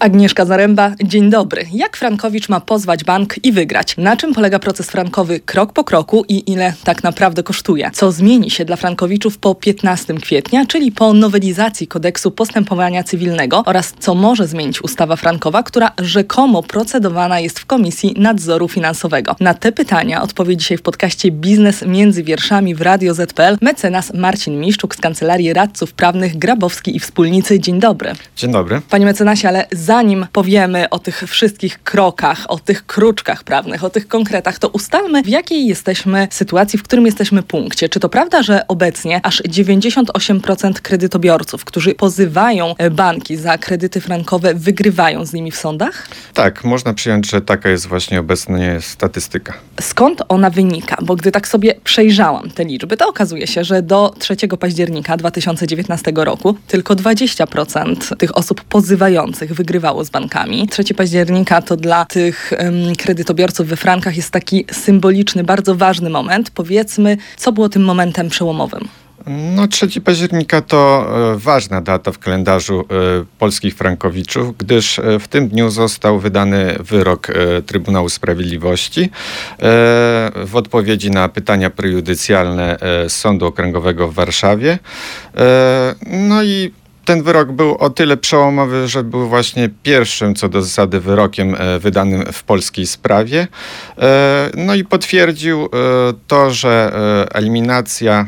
Agnieszka Zaręba, dzień dobry. Jak Frankowicz ma pozwać bank i wygrać? Na czym polega proces frankowy krok po kroku i ile tak naprawdę kosztuje? Co zmieni się dla Frankowiczów po 15 kwietnia, czyli po nowelizacji kodeksu postępowania cywilnego oraz co może zmienić ustawa frankowa, która rzekomo procedowana jest w Komisji Nadzoru Finansowego? Na te pytania odpowie dzisiaj w podcaście Biznes między wierszami w Radio ZPL mecenas Marcin Miszczuk z Kancelarii Radców Prawnych Grabowski i Wspólnicy. Dzień dobry. Dzień dobry. Panie mecenasie, ale zanim powiemy o tych wszystkich krokach, o tych kruczkach prawnych, o tych konkretach, to ustalmy, w jakiej jesteśmy sytuacji, w którym jesteśmy punkcie. Czy to prawda, że obecnie aż 98% kredytobiorców, którzy pozywają banki za kredyty frankowe, wygrywają z nimi w sądach? Tak, można przyjąć, że taka jest właśnie obecnie statystyka. Skąd ona wynika? Bo gdy tak sobie przejrzałam te liczby, to okazuje się, że do 3 października 2019 roku tylko 20% tych osób pozywających wygrywało wygrywało z bankami. 3 października to dla tych um, kredytobiorców we frankach jest taki symboliczny, bardzo ważny moment. Powiedzmy, co było tym momentem przełomowym? No, 3 października to e, ważna data w kalendarzu e, polskich frankowiczów, gdyż e, w tym dniu został wydany wyrok Trybunału Sprawiedliwości w odpowiedzi na pytania prejudycjalne Sądu Okręgowego w Warszawie. No i ten wyrok był o tyle przełomowy, że był właśnie pierwszym co do zasady wyrokiem e, wydanym w polskiej sprawie. E, no i potwierdził e, to, że eliminacja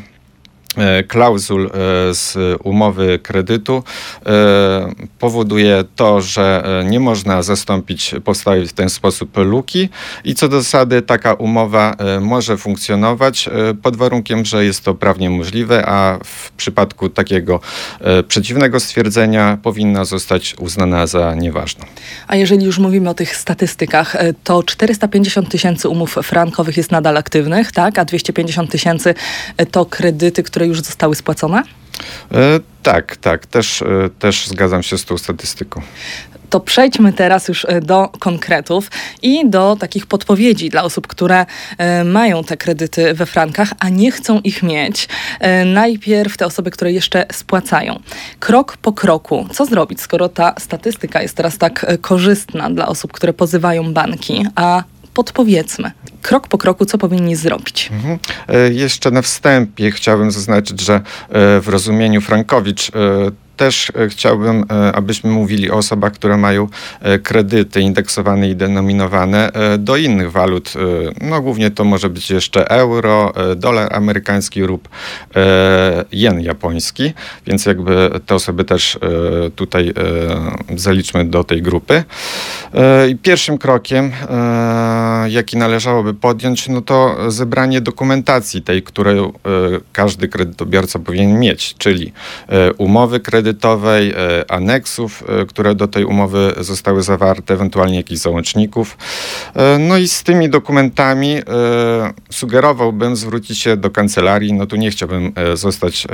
klauzul e, z umowy kredytu e, powoduje to, że nie można zastąpić powstałej w ten sposób luki i co do zasady taka umowa może funkcjonować pod warunkiem, że jest to prawnie możliwe, a w przypadku takiego przeciwnego stwierdzenia powinna zostać uznana za nieważną. A jeżeli już mówimy o tych statystykach, to 450 tysięcy umów frankowych jest nadal aktywnych, tak? A 250 tysięcy to kredyty, które już zostały spłacone? E, tak, tak, też, e, też zgadzam się z tą statystyką. To przejdźmy teraz już e, do konkretów i do takich podpowiedzi dla osób, które e, mają te kredyty we frankach, a nie chcą ich mieć. Najpierw te osoby, które jeszcze spłacają. Krok po kroku, co zrobić, skoro ta statystyka jest teraz tak korzystna dla osób, które pozywają banki, a podpowiedzmy, krok po kroku, co powinni zrobić. Mhm. E, jeszcze na wstępie chciałbym zaznaczyć, że e, w rozumieniu Frankowicz e, też e, chciałbym, e, abyśmy mówili o osobach, które mają e, kredyty indeksowane i denominowane do innych walut. No głównie to może być jeszcze euro, dolar amerykański lub jen japoński, więc jakby te osoby też tutaj zaliczmy do tej grupy. I pierwszym krokiem, jaki należałoby podjąć, no to zebranie dokumentacji tej, którą każdy kredytobiorca powinien mieć, czyli umowy kredytowe, kredytowej, e, aneksów, e, które do tej umowy zostały zawarte, ewentualnie jakichś załączników. E, no i z tymi dokumentami sugerowałbym zwrócić się do kancelarii. No tu nie chciałbym zostać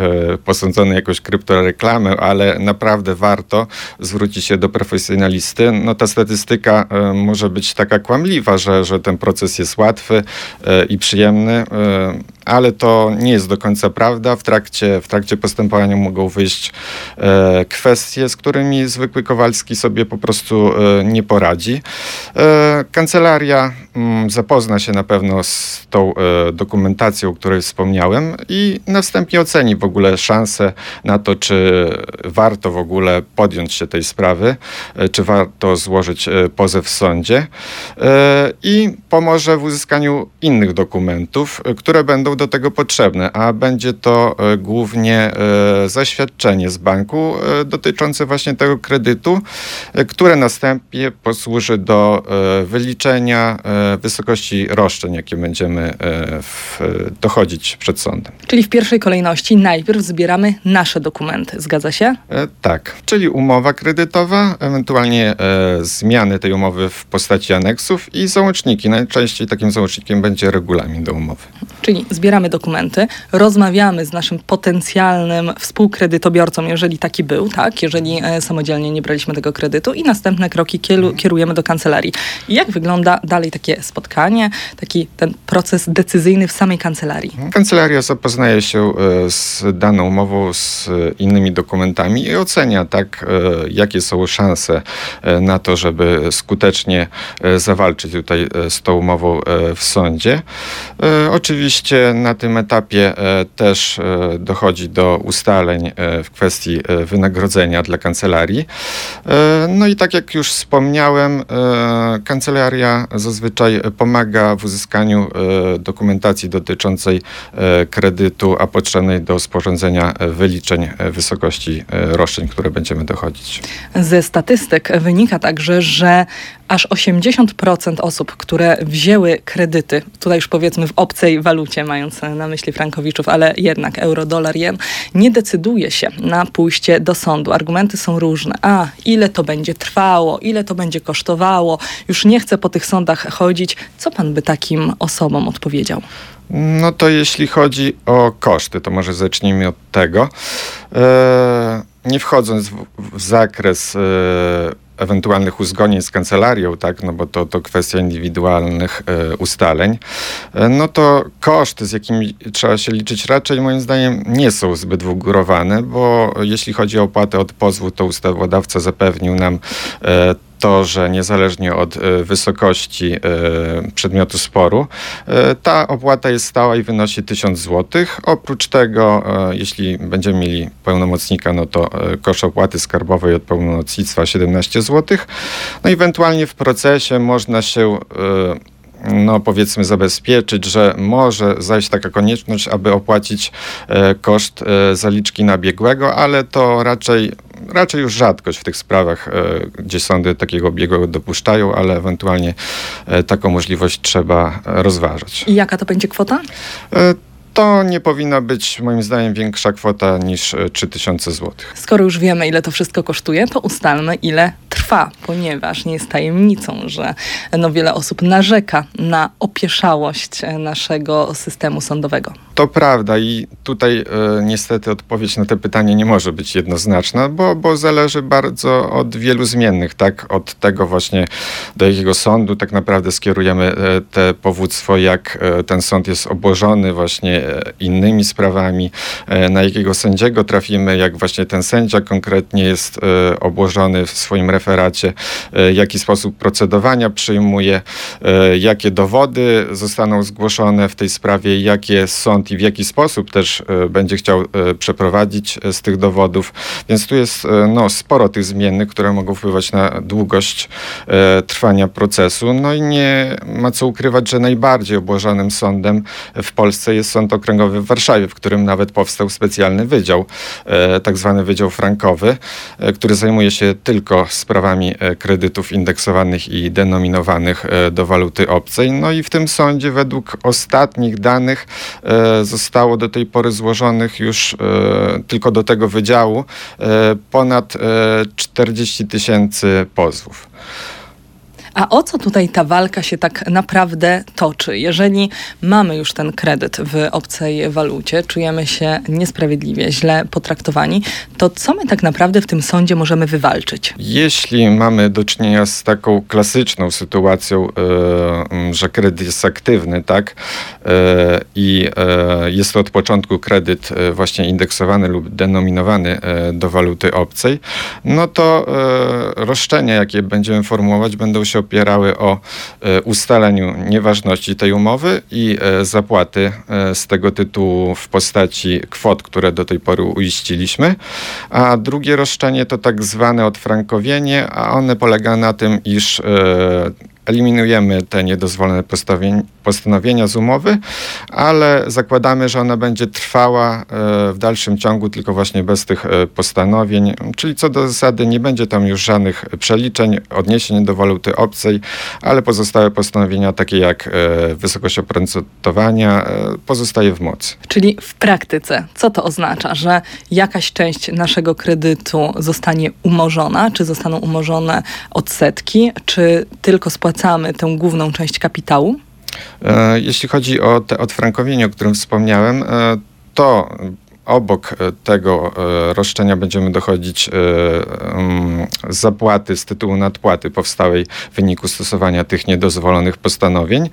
posądzony jakąś kryptoreklamę, ale naprawdę warto zwrócić się do profesjonalisty. No ta statystyka może być taka kłamliwa, że, że ten proces jest łatwy i przyjemny ale to nie jest do końca prawda. W trakcie, w trakcie postępowania mogą wyjść e, kwestie, z którymi zwykły Kowalski sobie po prostu e, nie poradzi. E, kancelaria m, mm, zapozna się na pewno z tą e, dokumentacją, o której wspomniałem i następnie oceni w ogóle szanse na to, czy warto w ogóle podjąć się tej sprawy, e, czy warto złożyć e, pozew w sądzie i pomoże w uzyskaniu innych dokumentów, które będą do tego potrzebne, a będzie to e, głównie e, zaświadczenie z banku e, dotyczące właśnie tego kredytu, które następnie posłuży do wyliczenia wysokości roszczeń, jakie będziemy w, dochodzić przed sądem. Czyli w pierwszej kolejności najpierw zbieramy nasze dokumenty, zgadza się? Tak, czyli umowa kredytowa, ewentualnie zmiany tej umowy w postaci aneksów i załączniki. Najczęściej takim załącznikiem będzie regulamin do umowy. Czyli zbieramy zbieramy dokumenty, rozmawiamy z naszym potencjalnym współkredytobiorcą, jeżeli taki był, tak, jeżeli e, samodzielnie nie braliśmy tego kredytu i następne kroki kierujemy do kancelarii. I jak wygląda dalej takie spotkanie, taki ten proces decyzyjny w samej kancelarii? Kancelaria zapoznaje się e, z daną umową, z innymi dokumentami i ocenia tak, e, jakie są szanse na to, żeby skutecznie zawalczyć tutaj z tą umową w sądzie. Oczywiście na tym etapie też dochodzi do ustaleń w kwestii wynagrodzenia dla kancelarii. No i tak jak już wspomniałem, kancelaria zazwyczaj pomaga w uzyskaniu dokumentacji dotyczącej kredytu, a potrzebnej do sporządzenia wyliczeń wysokości roszczeń, które będziemy dochodzić. Ze statystyk wynika także, że aż 80% osób, które wzięły kredyty, tutaj już powiedzmy w obcej walucie, mając na myśli frankowiczów, ale jednak euro, dolar, jen, nie decyduje się na pójście do sądu. Argumenty są różne. A, ile to będzie trwało, ile to będzie kosztowało, już nie chcę po tych sądach chodzić. Co pan by takim osobom odpowiedział? No to jeśli chodzi o koszty, to może zacznijmy od tego. Eee, nie wchodząc w, w zakres e, ewentualnych uzgodnień z kancelarią, tak, no bo to, to kwestia indywidualnych e, ustaleń, e, no to koszty, z jakimi trzeba się liczyć, raczej moim zdaniem nie są zbyt wygórowane, bo jeśli chodzi o opłatę od pozwu, to ustawodawca zapewnił nam e, to, że niezależnie od e, wysokości e, przedmiotu sporu, e, ta opłata jest stała i wynosi 1000 zł. Oprócz tego, jeśli będziemy mieli pełnomocnika, no to koszt opłaty skarbowej od pełnomocnictwa 17 zł. No ewentualnie w procesie można się no powiedzmy zabezpieczyć, że może zajść taka konieczność, aby opłacić koszt zaliczki nabiegłego, ale to raczej raczej już rzadkość w tych sprawach, e, gdzie sądy takiego biegłego dopuszczają, ale ewentualnie taką możliwość trzeba rozważać. I jaka to będzie kwota? to nie powinna być moim zdaniem większa kwota niż 3000 zł. Skoro już wiemy, ile to wszystko kosztuje, to ustalmy, ile trwa, ponieważ nie jest tajemnicą, że no wiele osób narzeka na opieszałość naszego systemu sądowego. To prawda i tutaj e, niestety odpowiedź na to pytanie nie może być jednoznaczna, bo, bo zależy bardzo od wielu zmiennych, tak? Od tego właśnie, do jakiego sądu tak naprawdę skierujemy e, te powództwo, jak e, ten sąd jest obłożony właśnie innymi sprawami, na jakiego sędziego trafimy, jak właśnie ten sędzia konkretnie jest obłożony w swoim referacie, jaki sposób procedowania przyjmuje, jakie dowody zostaną zgłoszone w tej sprawie, jakie sąd i w jaki sposób też e, będzie chciał e, przeprowadzić e, z tych dowodów. Więc tu jest no, sporo tych zmiennych, które mogą wpływać na długość trwania procesu. No i nie ma co ukrywać, że najbardziej obłożonym sądem w Polsce jest Sąd Okręgowy w Warszawie, w którym nawet powstał specjalny wydział, tak zwany Wydział Frankowy, który zajmuje się tylko sprawami kredytów indeksowanych i denominowanych do waluty obcej. No i w tym sądzie według ostatnich danych zostało do tej pory złożonych już e, tylko do tego wydziału e, ponad 40 e, tysięcy pozwów. A o co tutaj ta walka się tak naprawdę toczy? Jeżeli mamy już ten kredyt w obcej walucie, czujemy się niesprawiedliwie, źle potraktowani, to co my tak naprawdę w tym sądzie możemy wywalczyć? Jeśli mamy do czynienia z taką klasyczną sytuacją, yy, że kredyt jest aktywny, tak, yy, i yy, jest to od początku kredyt właśnie indeksowany lub denominowany do waluty obcej, no to roszczenia, jakie będziemy formułować, będą się opierały o e, ustaleniu nieważności tej umowy i e, zapłaty e, z tego tytułu w postaci kwot, które do tej pory uiściliśmy. A drugie roszczenie to tak zwane odfrankowienie, a one polega na tym, iż eliminujemy te niedozwolone postanowienia z umowy, ale zakładamy, że ona będzie trwała e, w dalszym ciągu tylko właśnie bez tych e, postanowień, czyli co do zasady nie będzie tam już żadnych przeliczeń, odniesień do waluty obcej, ale pozostałe postanowienia takie jak e, wysokość oprocentowania pozostaje w mocy. Czyli w praktyce, co to oznacza, że jakaś część naszego kredytu zostanie umorzona, czy zostaną umorzone odsetki, czy tylko spłacone opłacamy tę główną część kapitału? Jeśli chodzi o te odfrankowienie, o którym wspomniałem, to obok e, tego e, roszczenia będziemy dochodzić e, zapłaty z tytułu nadpłaty powstałej w wyniku stosowania tych niedozwolonych postanowień,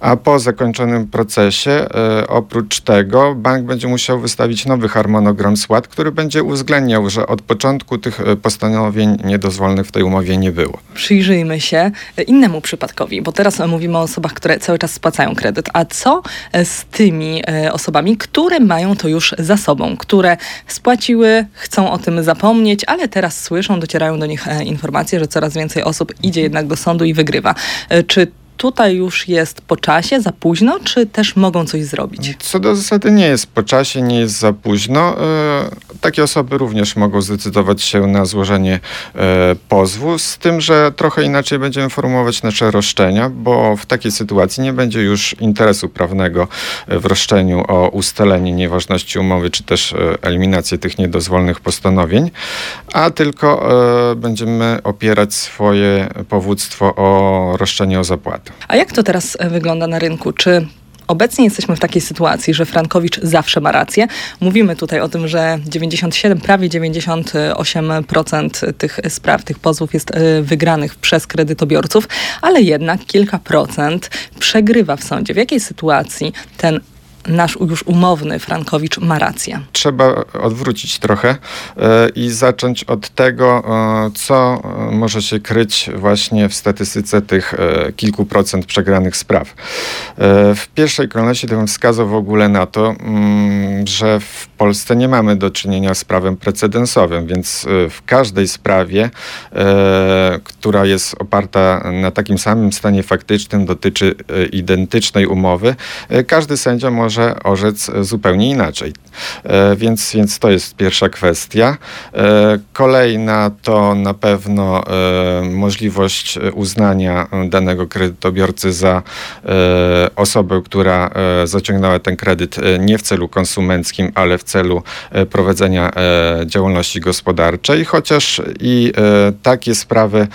a po zakończonym procesie oprócz tego bank będzie musiał wystawić nowy harmonogram spłat, który będzie uwzględniał, że od początku tych postanowień niedozwolonych w tej umowie nie było. Przyjrzyjmy się innemu przypadkowi, bo teraz mówimy o osobach, które cały czas spłacają kredyt. A co z tymi osobami, które mają to już za sobą? Sobą, które spłaciły, chcą o tym zapomnieć, ale teraz słyszą, docierają do nich e, informacje, że coraz więcej osób idzie jednak do sądu i wygrywa. E, czy tutaj już jest po czasie, za późno, czy też mogą coś zrobić? Co do zasady nie jest po czasie, nie jest za późno. E, takie osoby również mogą zdecydować się na złożenie e, pozwu, z tym, że trochę inaczej będziemy formułować nasze roszczenia, bo w takiej sytuacji nie będzie już interesu prawnego w roszczeniu o ustalenie nieważności umowy, czy też e, eliminację tych niedozwolonych postanowień, a tylko będziemy opierać swoje powództwo o roszczenie o zapłatę. A jak to teraz e, wygląda na rynku? Czy Obecnie jesteśmy w takiej sytuacji, że Frankowicz zawsze ma rację. Mówimy tutaj o tym, że 97, prawie 98% tych spraw, tych pozwów jest e, wygranych przez kredytobiorców, ale jednak kilka procent przegrywa w sądzie. W jakiej sytuacji ten nasz już umowny Frankowicz ma rację. Trzeba odwrócić trochę e, i zacząć od tego, e, co e, może się kryć właśnie w statystyce tych kilku procent przegranych spraw. W pierwszej kolejności bym wskazał w ogóle na to, mm, że w Polsce nie mamy do czynienia z prawem precedensowym, więc w każdej sprawie, która jest oparta na takim samym stanie faktycznym, dotyczy identycznej umowy, każdy sędzia może może orzec zupełnie inaczej. E, więc, więc to jest pierwsza kwestia. E, kolejna to na pewno e, możliwość uznania danego kredytobiorcy za osobę, która zaciągnęła ten kredyt nie w celu konsumenckim, ale w celu prowadzenia działalności gospodarczej, chociaż i takie sprawy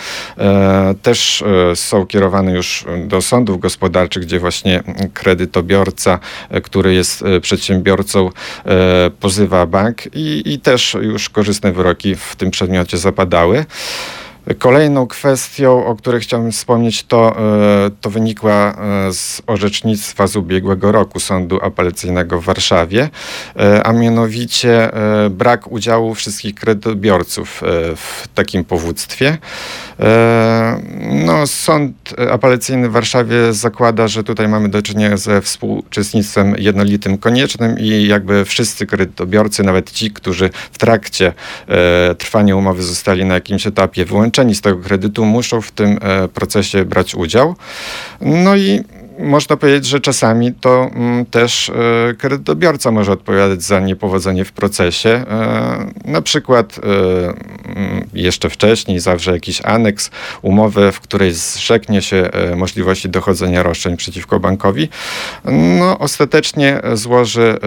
też są kierowane już do sądów gospodarczych, gdzie właśnie kredytobiorca, który jest e, przedsiębiorcą, e, pozywa bank i, i też już korzystne wyroki w tym przedmiocie zapadały. Kolejną kwestią, o której chciałbym wspomnieć, to, e, to wynikła e, z orzecznictwa z ubiegłego roku Sądu Apelacyjnego w Warszawie, e, a mianowicie brak udziału wszystkich kredytobiorców w takim powództwie. No, Sąd Apelacyjny w Warszawie zakłada, że tutaj mamy do czynienia ze współuczestnictwem jednolitym koniecznym i jakby wszyscy kredytobiorcy, nawet ci, którzy w trakcie trwania umowy zostali na jakimś etapie wyłączeni, wyłączeni z tego kredytu muszą w tym e, procesie brać udział. No i można powiedzieć, że czasami to mm, też e, kredytobiorca może odpowiadać za niepowodzenie w procesie. E, na przykład mm, jeszcze wcześniej zawrze jakiś aneks, umowę, w której zrzeknie się możliwości dochodzenia roszczeń przeciwko bankowi. No, ostatecznie złoży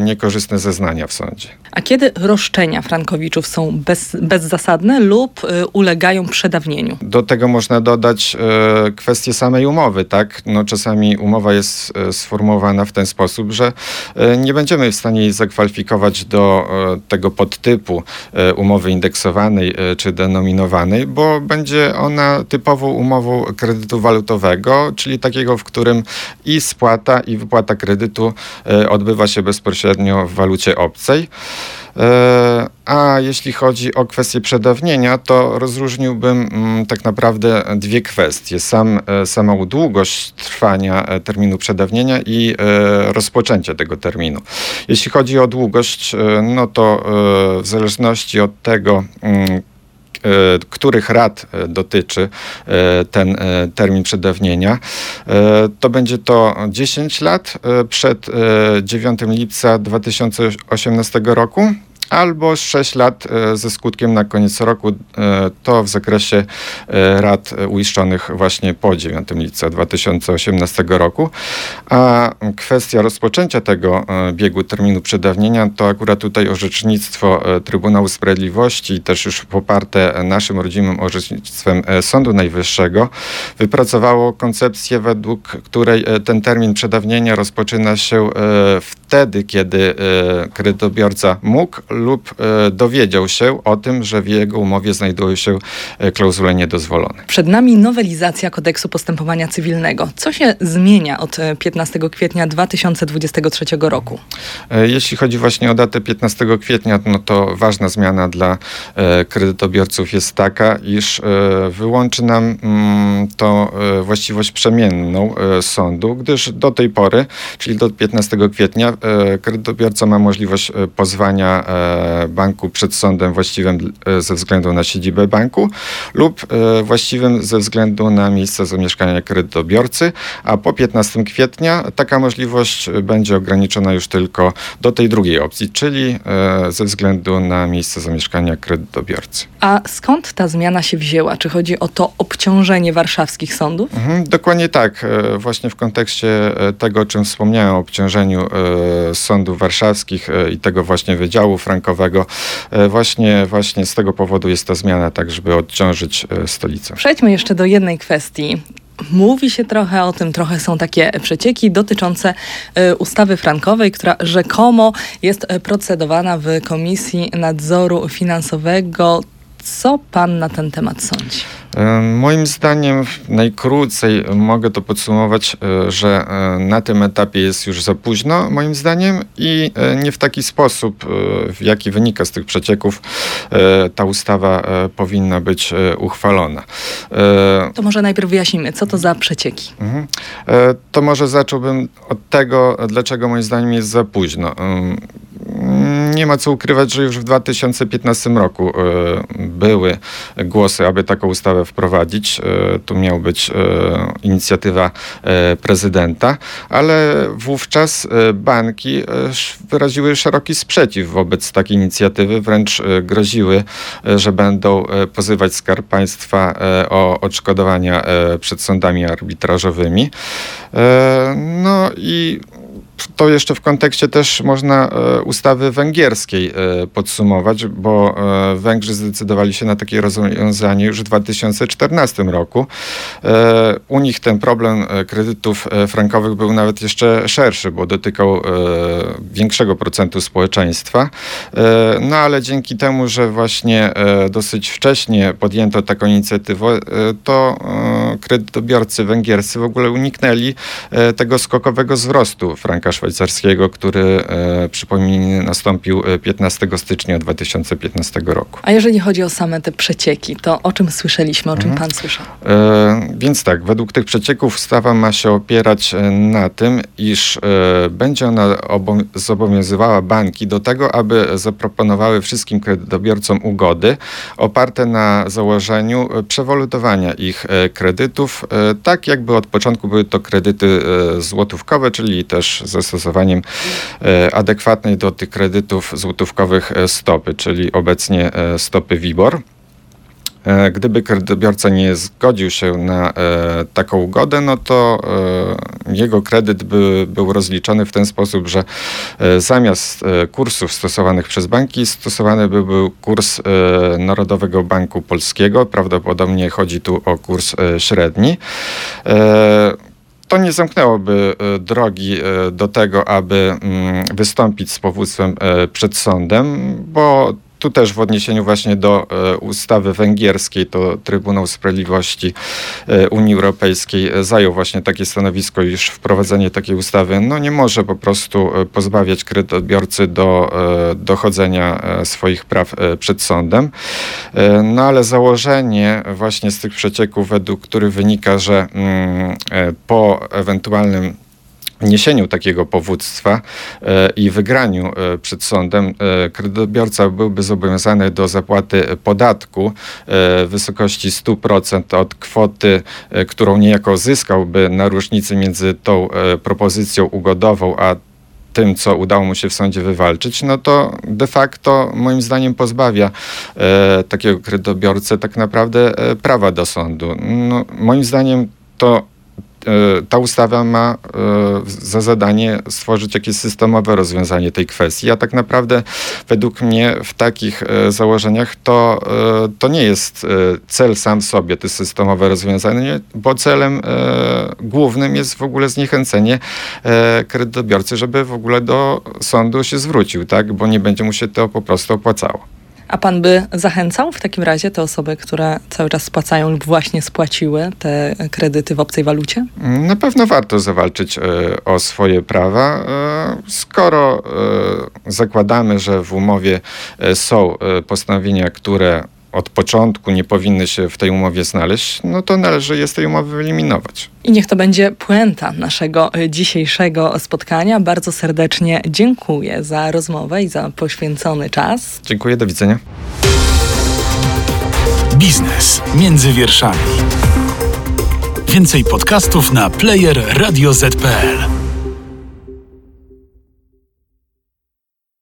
niekorzystne zeznania w sądzie. A kiedy roszczenia Frankowiczów są bez, bezzasadne lub ulegają przedawnieniu? Do tego można dodać kwestię samej umowy, tak? No, czasami czasami umowa jest e, sformułowana w ten sposób, że e, nie będziemy w stanie jej zakwalifikować do e, tego podtypu umowy indeksowanej czy denominowanej, bo będzie ona typową umową kredytu walutowego, czyli takiego, w którym i spłata, i wypłata kredytu odbywa się bezpośrednio w walucie obcej. E, a jeśli chodzi o kwestię przedawnienia, to rozróżniłbym mm, tak naprawdę dwie kwestie. Sam, e, samą długość trwania e, terminu przedawnienia i rozpoczęcie tego terminu. Jeśli chodzi o długość, no to w zależności od tego, mm, których rad dotyczy ten termin przedawnienia, to będzie to 10 lat przed 9 lipca 2018 roku albo 6 lat ze skutkiem na koniec roku, to w zakresie rat uiszczonych właśnie po 9 lipca 2018 roku. A kwestia rozpoczęcia tego biegu terminu przedawnienia to akurat tutaj orzecznictwo Trybunału Sprawiedliwości, też już poparte naszym rodzimym orzecznictwem Sądu Najwyższego, wypracowało koncepcję, według której ten termin przedawnienia rozpoczyna się wtedy, kiedy kredytobiorca mógł lub e, dowiedział się o tym, że w jego umowie znajdują się e, klauzule niedozwolone. Przed nami nowelizacja kodeksu postępowania cywilnego. Co się zmienia od 15 e, kwietnia 2023 roku? Jeśli chodzi właśnie o datę 15 kwietnia, no to ważna zmiana dla kredytobiorców jest taka, iż wyłączy nam mm, to właściwość przemienną sądu, gdyż do tej pory, czyli do 15 kwietnia, kredytobiorca ma możliwość pozwania banku przed sądem właściwym e, ze względu na siedzibę banku lub e, właściwym ze względu na miejsce zamieszkania kredytobiorcy, a po 15 kwietnia taka możliwość będzie ograniczona już tylko do tej drugiej opcji, czyli e, ze względu na miejsce zamieszkania kredytobiorcy. A skąd ta zmiana się wzięła? Czy chodzi o to obciążenie warszawskich sądów? Mhm, dokładnie tak. Właśnie w kontekście tego, o czym wspomniałem, o obciążeniu sądów warszawskich i tego właśnie Wydziału Frankowego, E, właśnie, właśnie z tego powodu jest ta zmiana, tak żeby odciążyć e, stolicę. Przejdźmy jeszcze do jednej kwestii. Mówi się trochę o tym, trochę są takie przecieki dotyczące e, ustawy frankowej, która rzekomo jest procedowana w Komisji Nadzoru Finansowego. Co pan na ten temat sądzi? Moim zdaniem najkrócej mogę to podsumować, e, że e, na tym etapie jest już za późno, moim zdaniem, i e, nie w taki sposób, w jaki wynika z tych przecieków, ta ustawa powinna być uchwalona. To może najpierw wyjaśnimy, co to za przecieki? Mhm. To może zacząłbym od tego, dlaczego moim zdaniem jest za późno nie ma co ukrywać, że już w 2015 roku e, były głosy, aby taką ustawę wprowadzić. E, tu miał być e, inicjatywa prezydenta, ale wówczas banki wyraziły szeroki sprzeciw wobec takiej inicjatywy, wręcz groziły, że będą pozywać Skarb Państwa o odszkodowania przed sądami arbitrażowymi. No i to jeszcze w kontekście też można e, ustawy węgierskiej e, podsumować, bo e, Węgrzy zdecydowali się na takie rozwiązanie już w 2014 roku. U nich ten problem kredytów frankowych był nawet jeszcze szerszy, bo dotykał większego procentu społeczeństwa. No ale dzięki temu, że właśnie dosyć wcześnie podjęto taką inicjatywę, to kredytobiorcy węgierscy w ogóle uniknęli tego skokowego wzrostu franka szwajcarskiego, który, e, przypomnij, nastąpił 15 e, stycznia 2015 roku. A jeżeli chodzi o same te przecieki, to o czym słyszeliśmy, o czym mhm. pan słyszał? E, więc tak, według tych przecieków ustawa ma się opierać na tym, iż będzie ona zobowiązywała banki do tego, aby zaproponowały wszystkim kredytobiorcom ugody oparte na założeniu przewolutowania ich kredytów, tak jakby od początku były to kredyty złotówkowe, czyli też zastosowaniem e, adekwatnej do tych kredytów złotówkowych e, stopy, czyli obecnie e, stopy WIBOR. Gdyby kredytobiorca nie zgodził się na e, taką ugodę, no to e, jego kredyt by był rozliczony w ten sposób, że e, zamiast kursów stosowanych przez banki, stosowany by był kurs Narodowego Banku Polskiego. Prawdopodobnie chodzi tu o kurs średni to nie zamknęłoby e, drogi e, do tego, aby mm, wystąpić z powództwem e, przed sądem, bo tu też w odniesieniu właśnie do e, ustawy węgierskiej, to Trybunał Sprawiedliwości e, Unii Europejskiej zajął właśnie takie stanowisko, iż wprowadzenie takiej ustawy no, nie może po prostu e, pozbawiać kredytobiorcy do dochodzenia swoich praw przed sądem. No ale założenie właśnie z tych przecieków, według których wynika, że mm, po ewentualnym wniesieniu takiego powództwa e, i wygraniu e, przed sądem e, kredytobiorca byłby zobowiązany do zapłaty podatku w wysokości 100% od kwoty, którą niejako zyskałby na różnicy między tą propozycją ugodową a tym, co udało mu się w sądzie wywalczyć, no to de facto moim zdaniem pozbawia takiego kredytobiorcę tak naprawdę prawa do sądu. No, moim zdaniem to ta ustawa ma e, za zadanie stworzyć jakieś systemowe rozwiązanie tej kwestii, a tak naprawdę według mnie w takich e, założeniach to, to nie jest cel sam w sobie, to systemowe rozwiązanie, bo celem głównym jest w ogóle zniechęcenie kredytobiorcy, żeby w ogóle do sądu się zwrócił, tak? bo nie będzie mu się to po prostu opłacało. A pan by zachęcał w takim razie te osoby, które cały czas spłacają lub właśnie spłaciły te kredyty w obcej walucie? Na pewno warto zawalczyć e, o swoje prawa. E, skoro e, zakładamy, że w umowie są postanowienia, które od początku nie powinny się w tej umowie znaleźć, no to należy je z tej umowy wyeliminować. I niech to będzie puenta naszego e, dzisiejszego spotkania. Bardzo serdecznie dziękuję za rozmowę i za poświęcony czas. Dziękuję, do widzenia. Biznes między wierszami. Więcej podcastów na player radioz.pl.